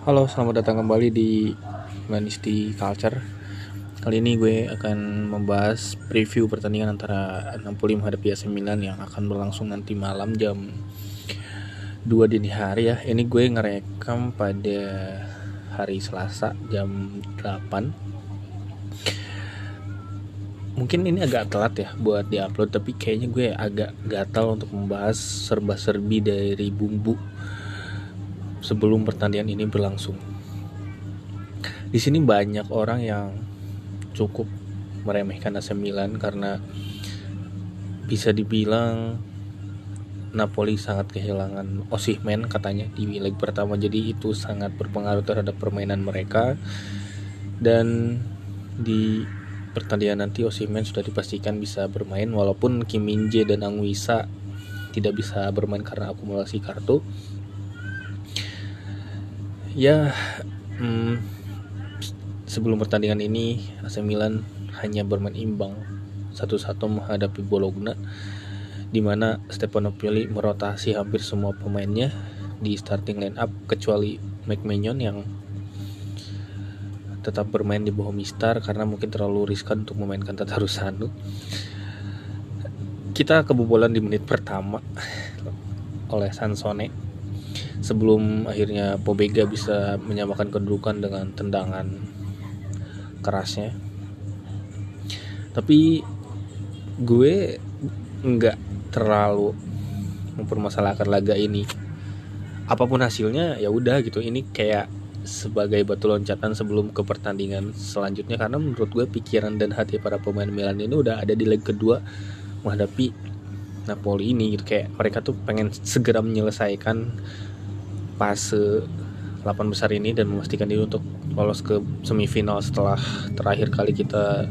Halo, selamat datang kembali di Manisti Culture. Kali ini gue akan membahas preview pertandingan antara Napoli menghadapi AC Milan yang akan berlangsung nanti malam jam 2 dini hari ya. Ini gue ngerekam pada hari Selasa jam 8. Mungkin ini agak telat ya buat diupload tapi kayaknya gue agak gatal untuk membahas serba-serbi dari bumbu sebelum pertandingan ini berlangsung. Di sini banyak orang yang cukup meremehkan AC Milan karena bisa dibilang Napoli sangat kehilangan Osimhen katanya di leg pertama. Jadi itu sangat berpengaruh terhadap permainan mereka. Dan di pertandingan nanti Osimhen sudah dipastikan bisa bermain walaupun Kim Min Jae dan Anguissa tidak bisa bermain karena akumulasi kartu ya hmm, sebelum pertandingan ini AC Milan hanya bermain imbang satu-satu menghadapi Bologna di mana Stefano Pioli merotasi hampir semua pemainnya di starting line up kecuali McMahon yang tetap bermain di bawah Mistar karena mungkin terlalu riskan untuk memainkan Tata Rusanu. Kita kebobolan di menit pertama oleh Sansone sebelum akhirnya Pobega bisa menyamakan kedudukan dengan tendangan kerasnya. Tapi gue nggak terlalu mempermasalahkan laga ini. Apa pun hasilnya ya udah gitu. Ini kayak sebagai batu loncatan sebelum ke pertandingan selanjutnya. Karena menurut gue pikiran dan hati para pemain Milan ini udah ada di leg kedua menghadapi Napoli ini gitu. Kayak mereka tuh pengen segera menyelesaikan fase 8 besar ini dan memastikan diri untuk lolos ke semifinal setelah terakhir kali kita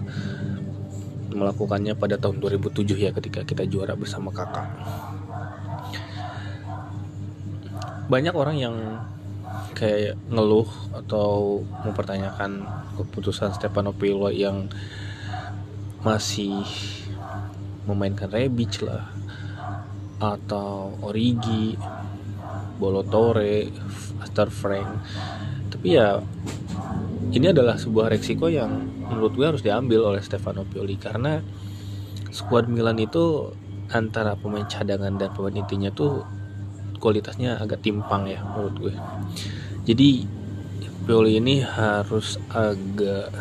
melakukannya pada tahun 2007 ya ketika kita juara bersama kakak. Banyak orang yang kayak ngeluh atau mempertanyakan keputusan Stefano Pillo yang masih memainkan Rebic lah atau Origi, Bolotore, Astor Frank. Tapi ya ini adalah sebuah resiko yang menurut gue harus diambil oleh Stefano Pioli karena skuad Milan itu antara pemain cadangan dan pemain intinya tuh kualitasnya agak timpang ya menurut gue. Jadi Pioli ini harus agak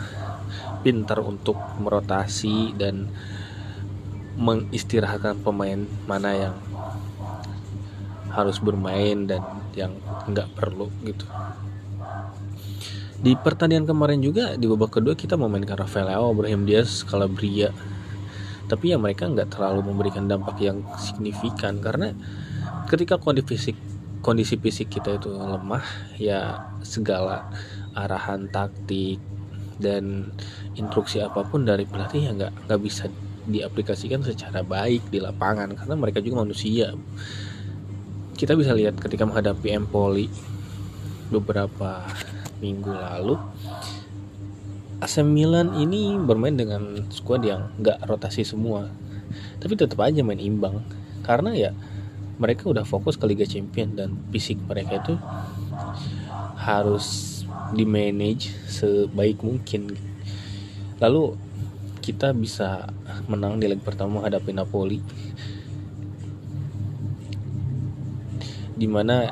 pintar untuk merotasi dan mengistirahatkan pemain mana yang harus bermain dan yang nggak perlu gitu. Di pertandingan kemarin juga di babak kedua kita memainkan Rafael Leao, Brahim Diaz, Calabria. Tapi ya mereka nggak terlalu memberikan dampak yang signifikan karena ketika kondisi fisik kondisi fisik kita itu lemah ya segala arahan taktik dan instruksi apa pun dari pelatih ya nggak nggak bisa diaplikasikan secara baik di lapangan. Karena mereka juga manusia kita bisa lihat ketika menghadapi Empoli beberapa minggu lalu AC Milan ini bermain dengan skuad yang nggak rotasi semua tapi tetap aja main imbang. Karena ya mereka udah fokus ke Liga Champion dan fisik mereka itu harus di manage sebaik mungkin. Lalu kita bisa menang di leg pertama menghadapi Napoli di mana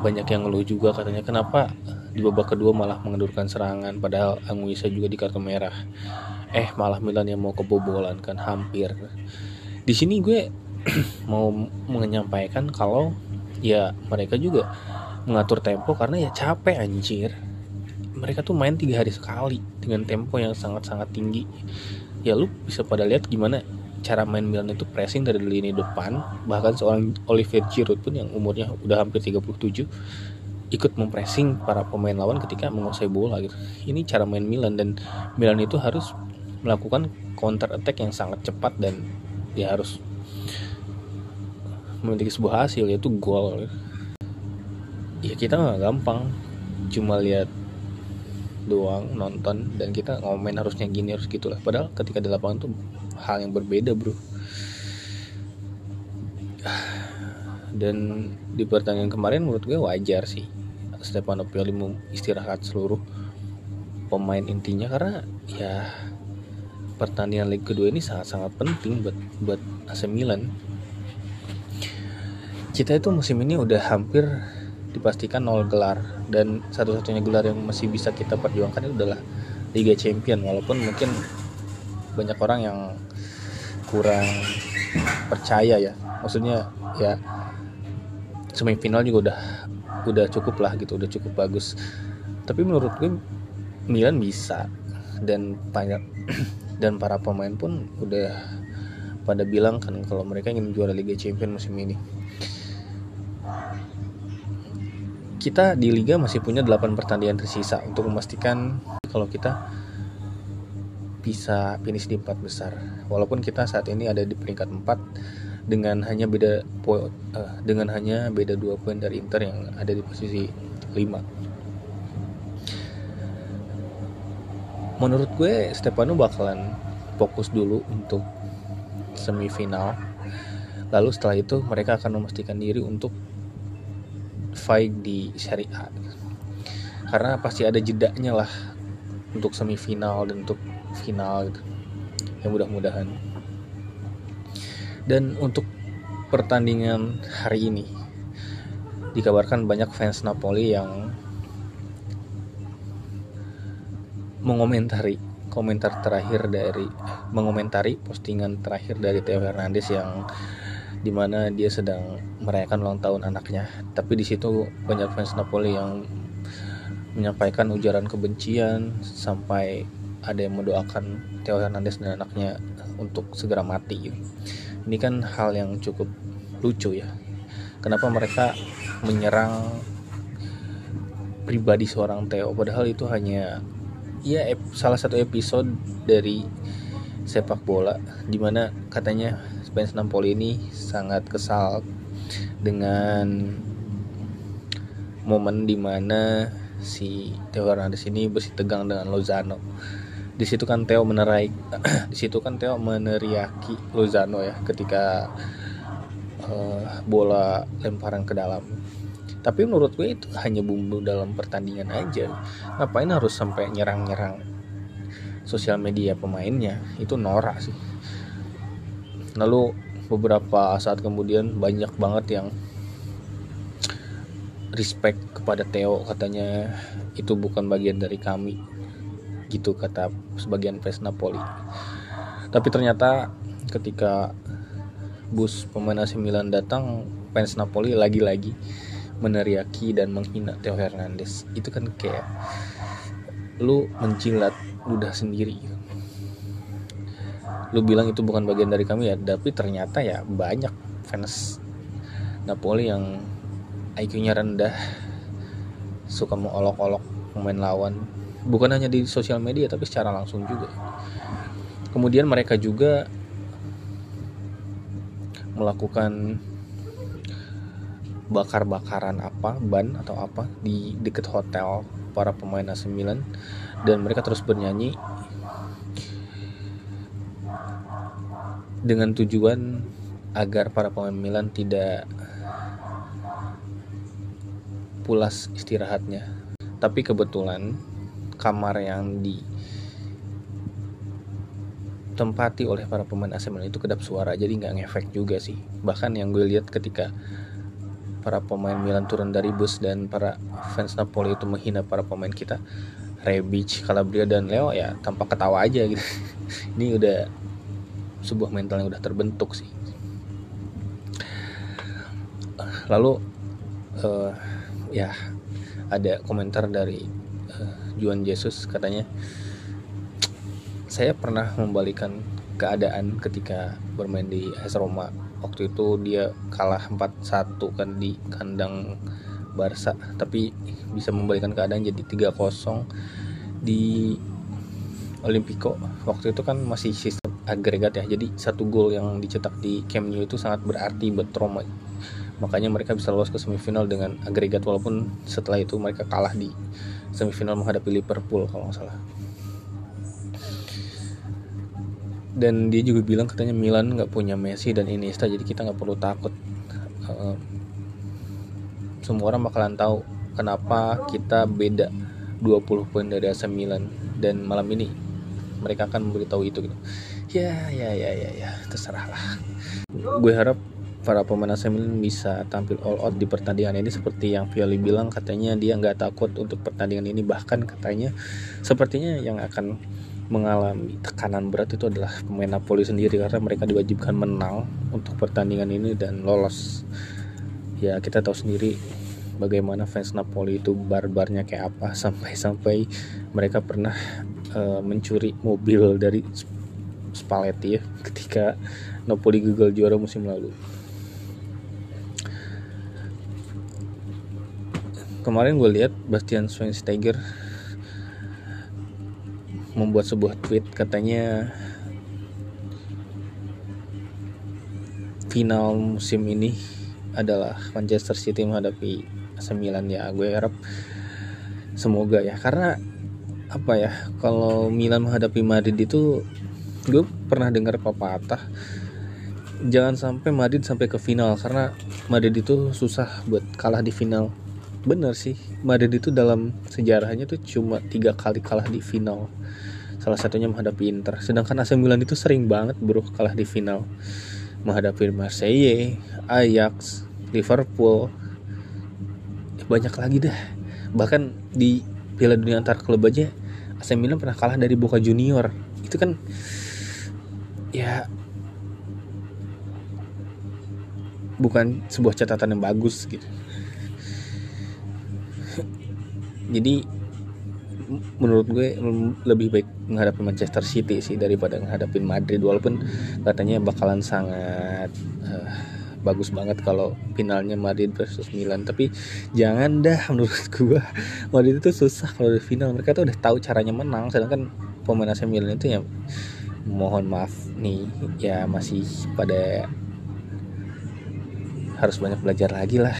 banyak yang ngeluh juga katanya kenapa di babak kedua malah mengendurkan serangan padahal Anguissa juga di kartu merah? Eh malah Milan yang mau kebobolan kan hampir. Di sini gue mau menyampaikan kalau ya mereka juga mengatur tempo karena ya capek anjir. Mereka tuh main tiga hari sekali dengan tempo yang sangat-sangat tinggi. Ya lu bisa pada lihat gimana cara main Milan itu pressing dari lini depan bahkan seorang Olivier Giroud pun yang umurnya udah hampir 37 ikut mempressing para pemain lawan ketika menguasai bola gitu. Ini cara main Milan dan Milan itu harus melakukan counter attack yang sangat cepat dan dia harus memiliki sebuah hasil yaitu gol. Ya kita nggak gampang cuma lihat doang nonton dan kita ngomen harusnya gini harus gitulah. Padahal ketika di lapangan tuh hal yang berbeda bro. Dan di pertandingan kemarin menurut gue wajar sih Stefano Pioli istirahat seluruh pemain intinya. Karena ya pertandingan leg kedua ini sangat-sangat penting buat buat AC Milan. Kita itu musim ini udah hampir dipastikan nol gelar. Dan satu-satunya gelar yang masih bisa kita perjuangkan itu adalah Liga Champion. Walaupun mungkin banyak orang yang kurang percaya ya. Maksudnya ya semifinal juga udah udah cukup lah gitu udah cukup bagus. Tapi menurut gue Milan bisa. Dan banyak dan para pemain pun udah pada bilang kan kalau mereka ingin juara Liga Champion musim ini kita di liga masih punya 8 pertandingan tersisa untuk memastikan kalau kita bisa finish di empat besar. Walaupun kita saat ini ada di peringkat 4 dengan hanya beda poin uh, dengan hanya beda dua poin dari Inter yang ada di posisi 5 menurut gue Stefano bakalan fokus dulu untuk semifinal. Lalu setelah itu mereka akan memastikan diri untuk fight di Serie A. Karena pasti ada jedanya lah untuk semifinal dan untuk final gitu. Ya mudah-mudahan. Dan untuk pertandingan hari ini dikabarkan banyak fans Napoli yang mengomentari komentar terakhir dari mengomentari postingan terakhir dari Theo Hernandez yang di mana dia sedang merayakan ulang tahun anaknya. Tapi di situ banyak fans Napoli yang menyampaikan ujaran kebencian sampai ada yang mendoakan Theo Hernandez dan anaknya untuk segera mati. Ini kan hal yang cukup lucu ya. Kenapa mereka menyerang pribadi seorang Theo? Padahal itu hanya ya salah satu episode dari sepak bola di mana katanya fans Napoli ini sangat kesal dengan momen di mana si Theo Hernandez ini bersih tegang dengan Lozano. Di situ kan Theo menerai di situ kan Theo meneriaki Lozano ya ketika uh, bola lemparan ke dalam. Tapi menurut gue itu hanya bumbu dalam pertandingan aja. Ngapain harus sampai nyerang-nyerang sosial media pemainnya? Itu norak sih lalu beberapa saat kemudian banyak banget yang respect kepada Theo katanya itu bukan bagian dari kami gitu kata sebagian fans Napoli. Tapi ternyata ketika bus pemain AC Milan datang fans Napoli lagi-lagi meneriaki dan menghina Theo Hernandez. Itu kan kayak lu menjilat ludah sendiri lu bilang itu bukan bagian dari kami ya tapi ternyata ya banyak fans Napoli yang IQ-nya rendah suka mengolok-olok pemain lawan. Bukan hanya di sosial media tapi secara langsung juga. Kemudian mereka juga melakukan bakar-bakaran apa ban atau apa di dekat hotel para pemain AC Milan dan mereka terus bernyanyi dengan tujuan agar para pemain Milan tidak pulas istirahatnya. Tapi kebetulan kamar yang di tempati oleh para pemain AC Milan itu kedap suara jadi nggak ngefek juga sih. Bahkan yang gue lihat ketika para pemain Milan turun dari bus dan para fans Napoli itu menghina para pemain kita Rebic, Calabria dan Leo ya tanpa ketawa aja gitu. Ini udah sebuah mental yang udah terbentuk sih. Lalu uh, ya ada komentar dari Juan Jesus katanya saya pernah membalikan keadaan ketika bermain di AS Roma. Waktu itu dia kalah 4-1 kan di kandang Barca tapi bisa membalikan keadaan jadi 3-0 di Olimpico waktu itu kan masih sistem agregat ya. Jadi satu gol yang dicetak di Camp Nou itu sangat berarti buat Roma. Makanya mereka bisa lolos ke semifinal dengan agregat walaupun setelah itu mereka kalah di semifinal menghadapi Liverpool kalau nggak salah. Dan dia juga bilang katanya Milan nggak punya Messi dan Iniesta jadi kita nggak perlu takut. Uh, semua orang bakalan tahu kenapa kita beda 20 poin dari AC Milan. Dan malam ini mereka akan memberitahu itu gitu. Ya ya ya ya ya terserah lah gue harap para pemain AC Milan bisa tampil all out di pertandingan ini seperti yang Violi bilang katanya dia nggak takut untuk pertandingan ini. Bahkan katanya sepertinya yang akan mengalami tekanan berat itu adalah pemain Napoli sendiri karena mereka diwajibkan menang untuk pertandingan ini dan lolos. Ya kita tahu sendiri bagaimana fans Napoli itu barbarnya kayak apa. Sampai-sampai mereka pernah uh, mencuri mobil dari Spalletti ya ketika Napoli gagal juara musim lalu. Kemarin gue lihat Bastian Schweinsteiger membuat sebuah tweet katanya final musim ini adalah Manchester City menghadapi AC Milan ya. Gue harap semoga ya karena apa ya kalau Milan menghadapi Madrid itu gue pernah dengar pepatah jangan sampai Madrid sampai ke final karena Madrid itu susah buat kalah di final. Bener sih Madrid itu dalam sejarahnya tuh cuma tiga kali kalah di final. Salah satunya menghadapi Inter. Sedangkan AC Milan itu sering banget bro kalah di final. Menghadapi Marseille Ajax Liverpool. Banyak lagi dah bahkan di Piala Dunia antar klub aja AC Milan pernah kalah dari Boca Junior. Itu kan ya bukan sebuah catatan yang bagus gitu. Jadi menurut gue lebih baik menghadapi Manchester City sih daripada menghadapi Madrid walaupun katanya bakalan sangat uh, bagus banget kalau finalnya Madrid versus Milan. Tapi jangan dah menurut gue Madrid itu susah kalau di final. Mereka tuh udah tahu caranya menang. Sedangkan pemain AC Milan itu ya mohon maaf nih ya masih pada harus banyak belajar lagi lah